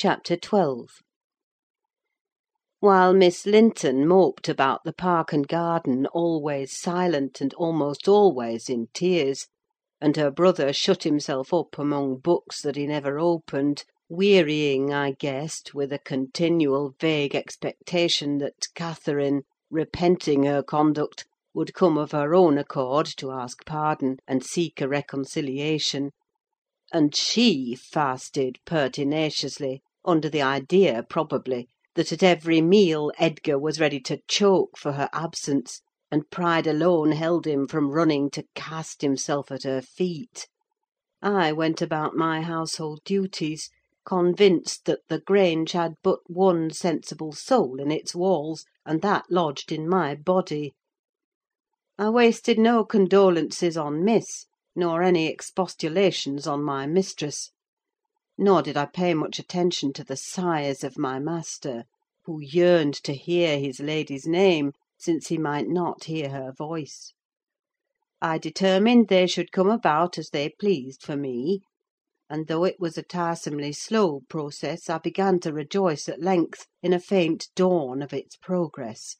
CHAPTER XII While Miss Linton moped about the park and garden, always silent, and almost always in tears, and her brother shut himself up among books that he never opened, wearying, I guessed, with a continual vague expectation that Catherine, repenting her conduct, would come of her own accord to ask pardon and seek a reconciliation; and she fasted pertinaciously, under the idea, probably, that at every meal Edgar was ready to choke for her absence, and pride alone held him from running to cast himself at her feet. I went about my household duties, convinced that the Grange had but one sensible soul in its walls, and that lodged in my body. I wasted no condolences on Miss, nor any expostulations on my mistress; nor did I pay much attention to the sighs of my master, who yearned to hear his lady's name, since he might not hear her voice. I determined they should come about as they pleased for me; and though it was a tiresomely slow process, I began to rejoice at length in a faint dawn of its progress,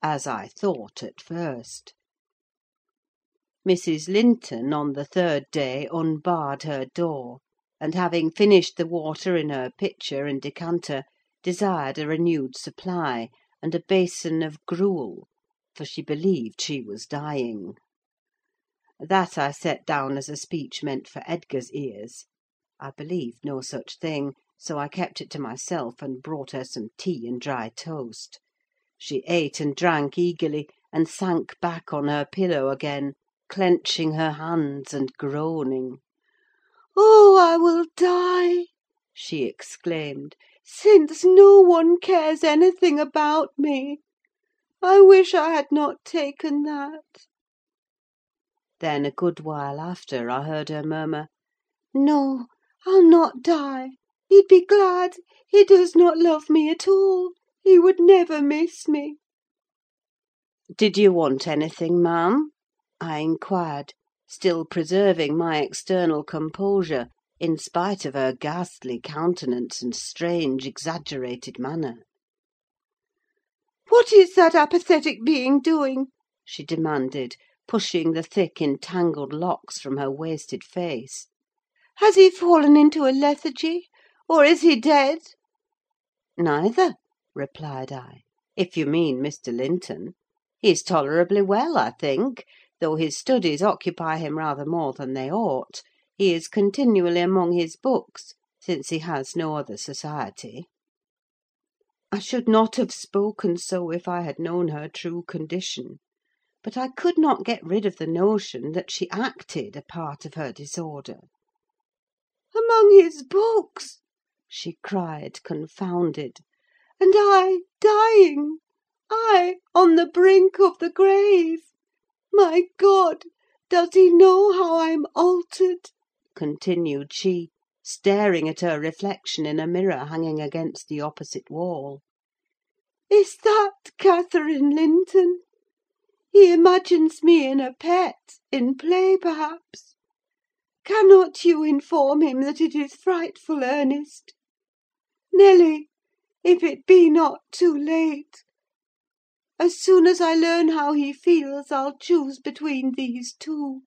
as I thought at first. Mrs. Linton, on the third day, unbarred her door, and having finished the water in her pitcher and decanter, desired a renewed supply, and a basin of gruel, for she believed she was dying. That I set down as a speech meant for Edgar's ears. I believed no such thing, so I kept it to myself, and brought her some tea and dry toast. She ate and drank eagerly, and sank back on her pillow again, clenching her hands and groaning. "Oh, I will die!" she exclaimed, "since no one cares anything about me. I wish I had not taken that." Then, a good while after, I heard her murmur, "No, I'll not die: he'd be glad: he does not love me at all: he would never miss me." "Did you want anything, ma'am?" I inquired, still preserving my external composure, in spite of her ghastly countenance and strange, exaggerated manner. "What is that apathetic being doing?" she demanded, pushing the thick, entangled locks from her wasted face. "Has he fallen into a lethargy, or is he dead?" "Neither," replied I, "if you mean Mr. Linton. He's tolerably well, I think; though his studies occupy him rather more than they ought: he is continually among his books, since he has no other society." I should not have spoken so if I had known her true condition; but I could not get rid of the notion that she acted a part of her disorder. "Among his books!" she cried, confounded. "And I dying! I on the brink of the grave! My God! does he know how I'm altered?" continued she, staring at her reflection in a mirror hanging against the opposite wall. "Is that Catherine Linton? He imagines me in a pet, in play, perhaps. Cannot you inform him that it is frightful earnest? Nelly, if it be not too late! As soon as I learn how he feels, I'll choose between these two: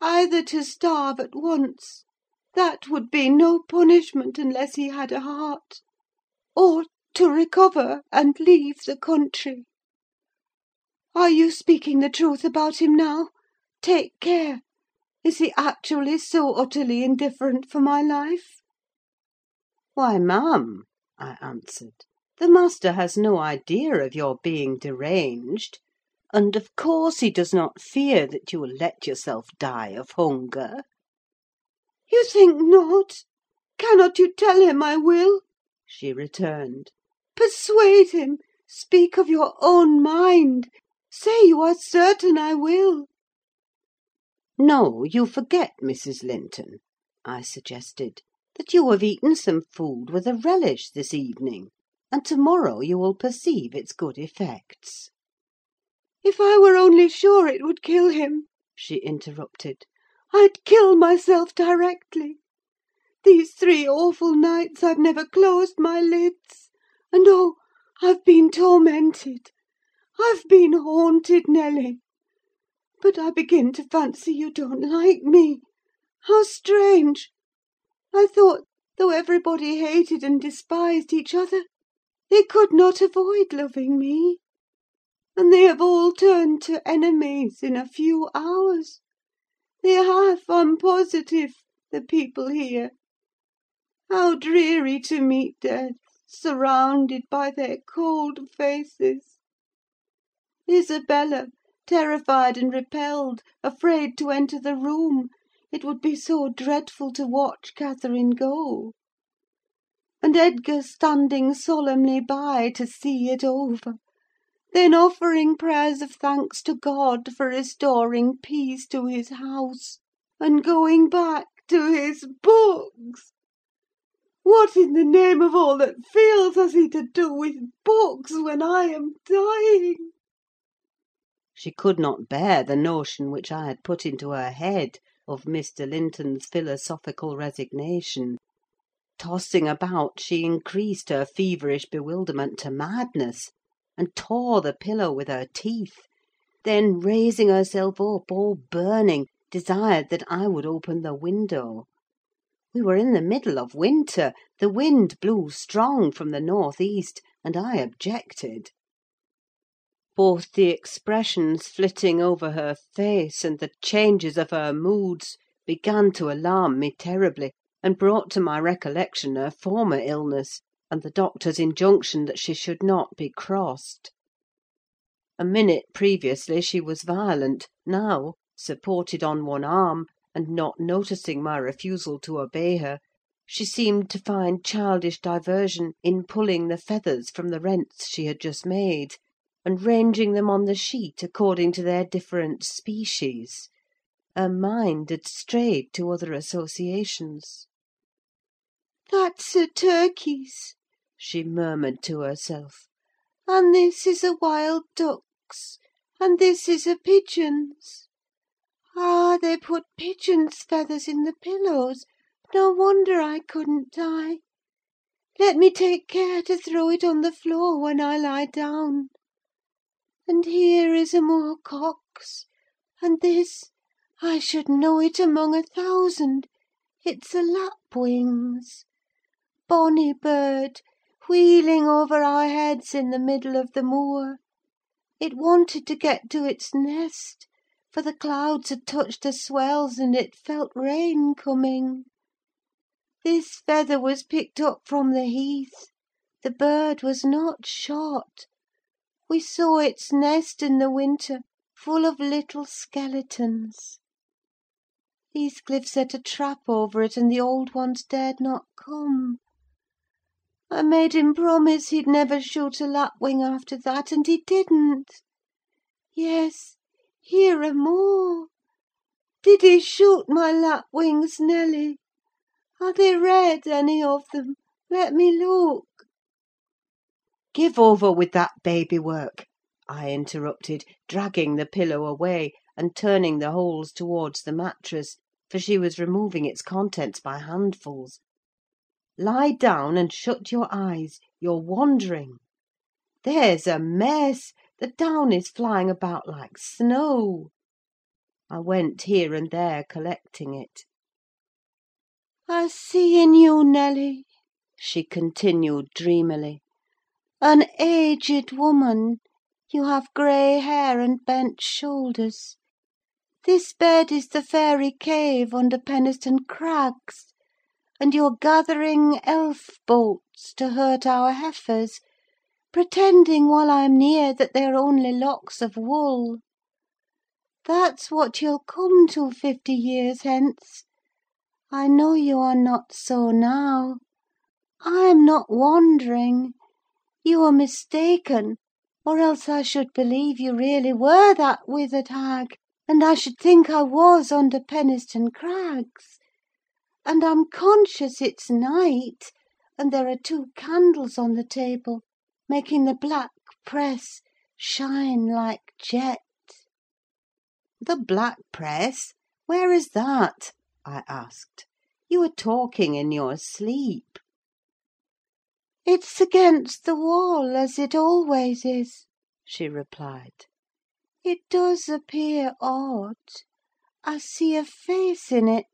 either to starve at once—that would be no punishment unless he had a heart—or to recover and leave the country. Are you speaking the truth about him now? Take care! Is he actually so utterly indifferent for my life?" "Why, ma'am," I answered, "the master has no idea of your being deranged; and, of course, he does not fear that you will let yourself die of hunger." "You think not? Cannot you tell him I will?" she returned. "Persuade him: speak of your own mind: say you are certain I will." "No, you forget, Mrs. Linton," I suggested, "that you have eaten some food with a relish this evening, and to morrow you will perceive its good effects." "If I were only sure it would kill him," she interrupted, "I'd kill myself directly. these three awful nights I've never closed my lids; and oh, I've been tormented! I've been haunted, Nelly! But I begin to fancy you don't like me. How strange! I thought, though everybody hated and despised each other, they could not avoid loving me. And they have all turned to enemies in a few hours. They have, I'm positive, the people here. How dreary to meet death, surrounded by their cold faces! Isabella, terrified and repelled, afraid to enter the room, it would be so dreadful to watch Catherine go. And Edgar standing solemnly by to see it over; then offering prayers of thanks to God for restoring peace to his house, and going back to his books! What in the name of all that feels has he to do with books when I am dying? She could not bear the notion which I had put into her head of Mr. Linton's philosophical resignation. Tossing about, she increased her feverish bewilderment to madness, and tore the pillow with her teeth; then, raising herself up, all burning, desired that I would open the window. We were in the middle of winter; the wind blew strong from the north east, and I objected. Both the expressions flitting over her face, and the changes of her moods, began to alarm me terribly, and brought to my recollection her former illness, and the doctor's injunction that she should not be crossed. A minute previously she was violent; now, supported on one arm, and not noticing my refusal to obey her, she seemed to find childish diversion in pulling the feathers from the rents she had just made, and ranging them on the sheet according to their different species: her mind had strayed to other associations. "That's a turkey's," she murmured to herself; "and this is a wild duck's; and this is a pigeon's. Ah, they put pigeons' feathers in the pillows: no wonder I couldn't die. Let me take care to throw it on the floor when I lie down. And here is a moor cock's; and this, I should know it among a thousand: it's a lapwing's. Bonny bird, wheeling over our heads in the middle of the moor! It wanted to get to its nest, for the clouds had touched the swells, and it felt rain coming. This feather was picked up from the heath: the bird was not shot. We saw its nest in the winter, full of little skeletons. Heathcliff set a trap over it, and the old ones dared not come. I made him promise he'd never shoot a lapwing after that, and he didn't. Yes, here are more. Did he shoot my lapwings, Nelly? Are they red, any of them? Let me look." "Give over with that baby work," I interrupted, dragging the pillow away, and turning the holes towards the mattress, for she was removing its contents by handfuls. "Lie down and shut your eyes: you're wandering. There's a mess! the down is flying about like snow." I went here and there collecting it. "I see in you, Nelly," she continued dreamily, "an aged woman: you have grey hair and bent shoulders. This bed is the fairy cave under Penistone Crags, and you're gathering elf bolts to hurt our heifers, pretending, while I'm near, that they're only locks of wool. That's what you'll come to fifty years hence. I know you are not so now. I am not wandering: you are mistaken, or else I should believe you really were that withered hag, and I should think I was under Penistone Crags. And I'm conscious it's night, and there are two candles on the table, making the black press shine like jet." "The black press? Where is that?" I asked. You are talking in your sleep." "It's against the wall, as it always is," she replied. "It does appear odd: I see a face in it."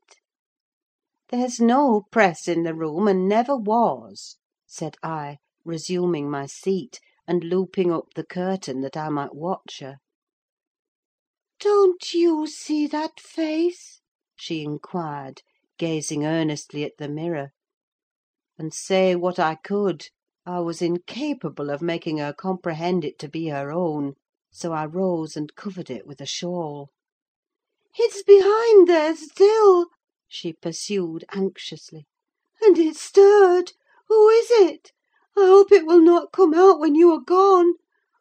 "There's no press in the room, and never was," said I, resuming my seat, and looping up the curtain that I might watch her. "Don't you see that face?" she inquired, gazing earnestly at the mirror; and say what I could, I was incapable of making her comprehend it to be her own; so I rose and covered it with a shawl. "It's behind there still," she pursued anxiously, "and it stirred. Who is it? I hope it will not come out when you are gone.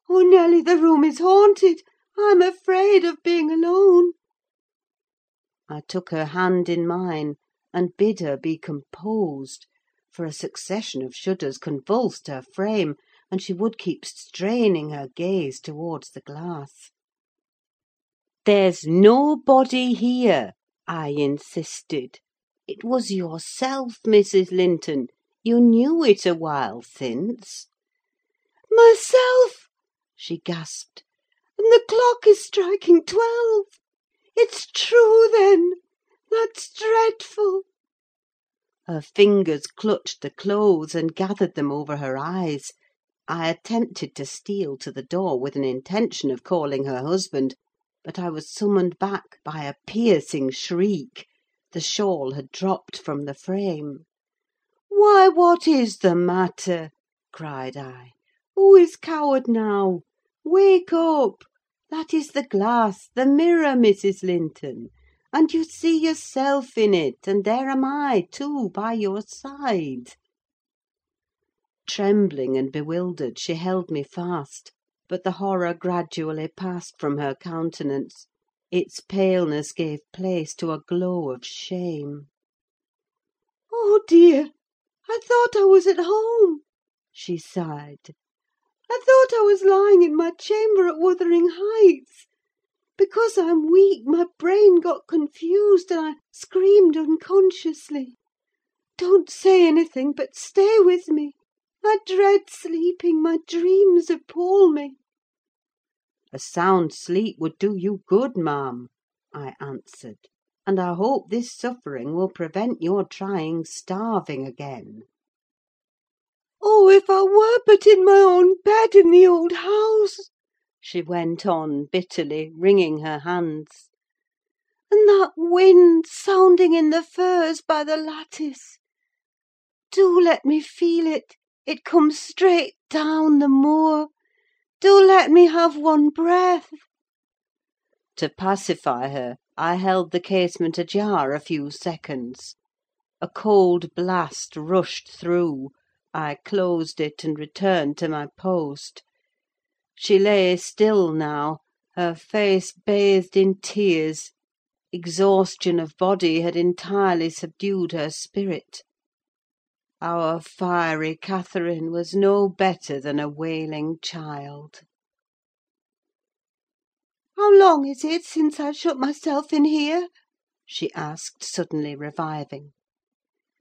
Oh, Nelly, the room is haunted! I'm afraid of being alone." I took her hand in mine, and bid her be composed; for a succession of shudders convulsed her frame, and she would keep straining her gaze towards the glass. "There's nobody here," I insisted. "It was yourself, Mrs. Linton: you knew it a while since." "Myself!" she gasped. "And the clock is striking twelve! It's true, then! That's dreadful!" Her fingers clutched the clothes, and gathered them over her eyes. I attempted to steal to the door, with an intention of calling her husband; but I was summoned back by a piercing shriek: the shawl had dropped from the frame. "Why, what is the matter?" cried I. "Who is coward now? Wake up! That is the glass, the mirror, Mrs. Linton; and you see yourself in it, and there am I, too, by your side." Trembling and bewildered, she held me fast; but the horror gradually passed from her countenance: its paleness gave place to a glow of shame. "Oh, dear! I thought I was at home," she sighed. "I thought I was lying in my chamber at Wuthering Heights. Because I'm weak, my brain got confused, and I screamed unconsciously. Don't say anything, but stay with me. I dread sleeping: my dreams appal me." "A sound sleep would do you good, ma'am," I answered; "and I hope this suffering will prevent your trying starving again." "Oh, if I were but in my own bed in the old house!" she went on, bitterly, wringing her hands. "And that wind sounding in the firs by the lattice! Do let me feel it: it comes straight down the moor. Do let me have one breath!" To pacify her, I held the casement ajar a few seconds. A cold blast rushed through. I closed it, and returned to my post. She lay still now, her face bathed in tears: exhaustion of body had entirely subdued her spirit. Our fiery Catherine was no better than a wailing child. "How long is it since I shut myself in here?" she asked, suddenly reviving.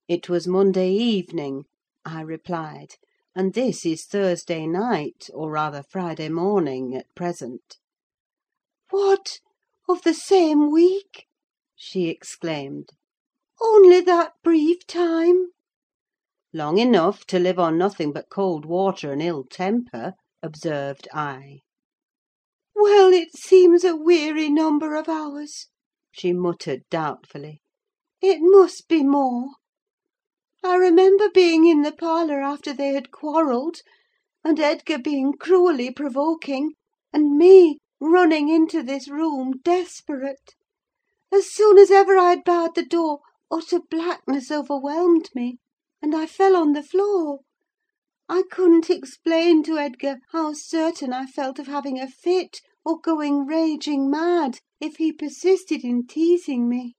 "It was Monday evening," I replied; "and this is Thursday night, or rather Friday morning, at present." "What! of the same week?" she exclaimed. "Only that brief time?" "Long enough to live on nothing but cold water and ill temper," observed I. "Well, it seems a weary number of hours," she muttered doubtfully. "It must be more. I remember being in the parlour after they had quarrelled, and Edgar being cruelly provoking, and me running into this room desperate. As soon as ever I had barred the door, utter blackness overwhelmed me, and I fell on the floor. I couldn't explain to Edgar how certain I felt of having a fit, or going raging mad, if he persisted in teasing me.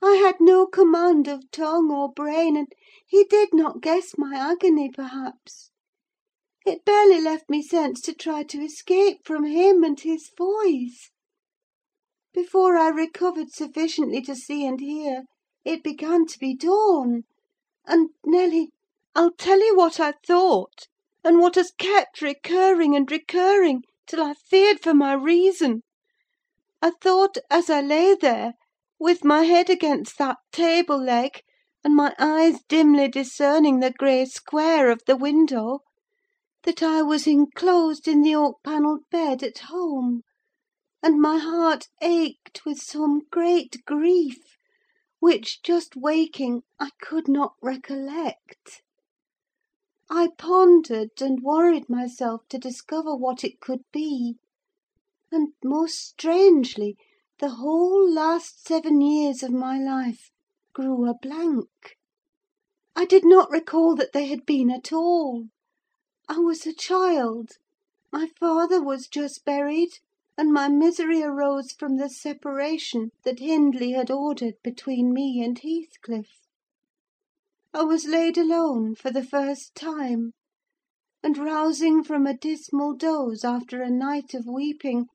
I had no command of tongue or brain, and he did not guess my agony, perhaps. It barely left me sense to try to escape from him and his voice. Before I recovered sufficiently to see and hear, it began to be dawn; and, Nelly, I'll tell you what I thought, and what has kept recurring and recurring, till I feared for my reason. I thought, as I lay there, with my head against that table leg, and my eyes dimly discerning the grey square of the window, that I was enclosed in the oak panelled bed at home; and my heart ached with some great grief, which, just waking, I could not recollect. I pondered and worried myself to discover what it could be; and, most strangely, the whole last seven years of my life grew a blank. I did not recall that they had been at all. I was a child; my father was just buried, and my misery arose from the separation that Hindley had ordered between me and Heathcliff. I was laid alone for the first time; and rousing from a dismal doze after a night of weeping,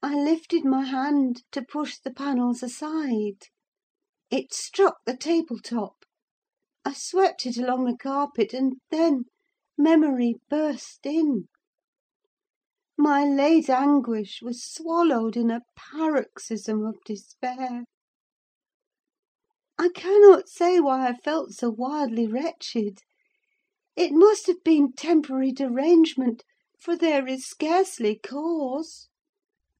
I lifted my hand to push the panels aside. It struck the table top. I swept it along the carpet, and then memory burst in. My late anguish was swallowed in a paroxysm of despair. I cannot say why I felt so wildly wretched: it must have been temporary derangement, for there is scarcely cause.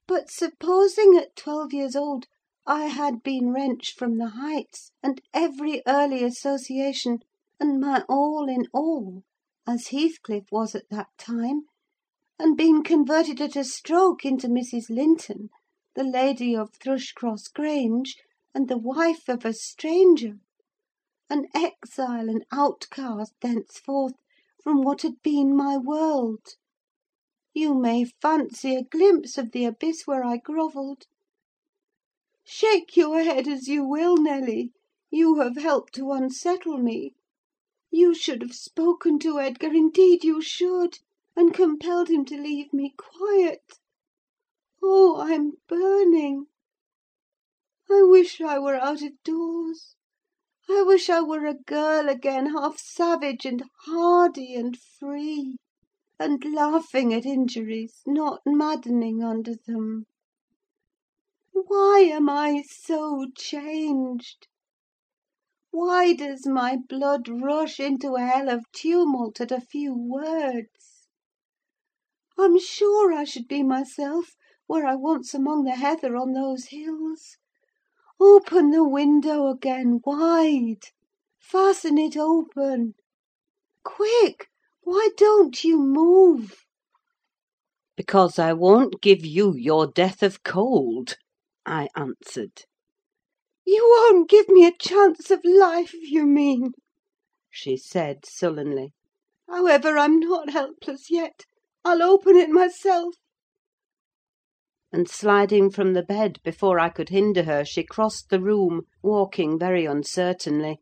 But supposing at twelve years old I had been wrenched from the Heights, and every early association, and my all in all, as Heathcliff was at that time, and been converted at a stroke into Mrs. Linton, the lady of Thrushcross Grange, and the wife of a stranger; an exile and outcast, thenceforth, from what had been my world! You may fancy a glimpse of the abyss where I grovelled. Shake your head as you will, Nelly, you have helped to unsettle me. You should have spoken to Edgar, indeed you should, and compelled him to leave me quiet. Oh, I'm burning! I wish I were out of doors. I wish I were a girl again, half savage and hardy and free and laughing at injuries, not maddening under them. Why am I so changed? Why does my blood rush into a hell of tumult at a few words? I'm sure I should be myself were I once among the heather on those hills. Open the window again, wide! Fasten it open! Quick! Why don't you move?" "Because I won't give you your death of cold," I answered. "You won't give me a chance of life, you mean," she said sullenly. "However, I'm not helpless yet: I'll open it myself." And sliding from the bed before I could hinder her, she crossed the room, walking very uncertainly,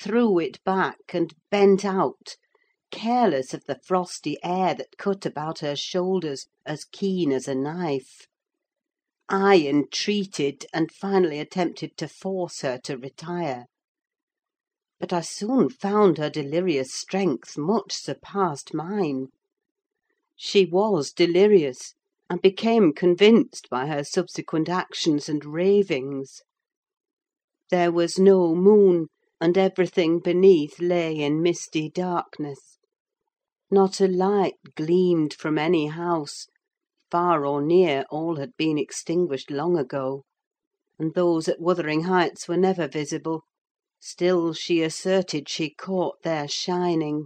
threw it back, and bent out, careless of the frosty air that cut about her shoulders as keen as a knife. I entreated, and finally attempted to force her to retire. But I soon found her delirious strength much surpassed mine. She was delirious, and became convinced by her subsequent actions and ravings. There was no moon, and everything beneath lay in misty darkness. Not a light gleamed from any house; far or near, all had been extinguished long ago; and those at Wuthering Heights were never visible: still she asserted she caught their shining.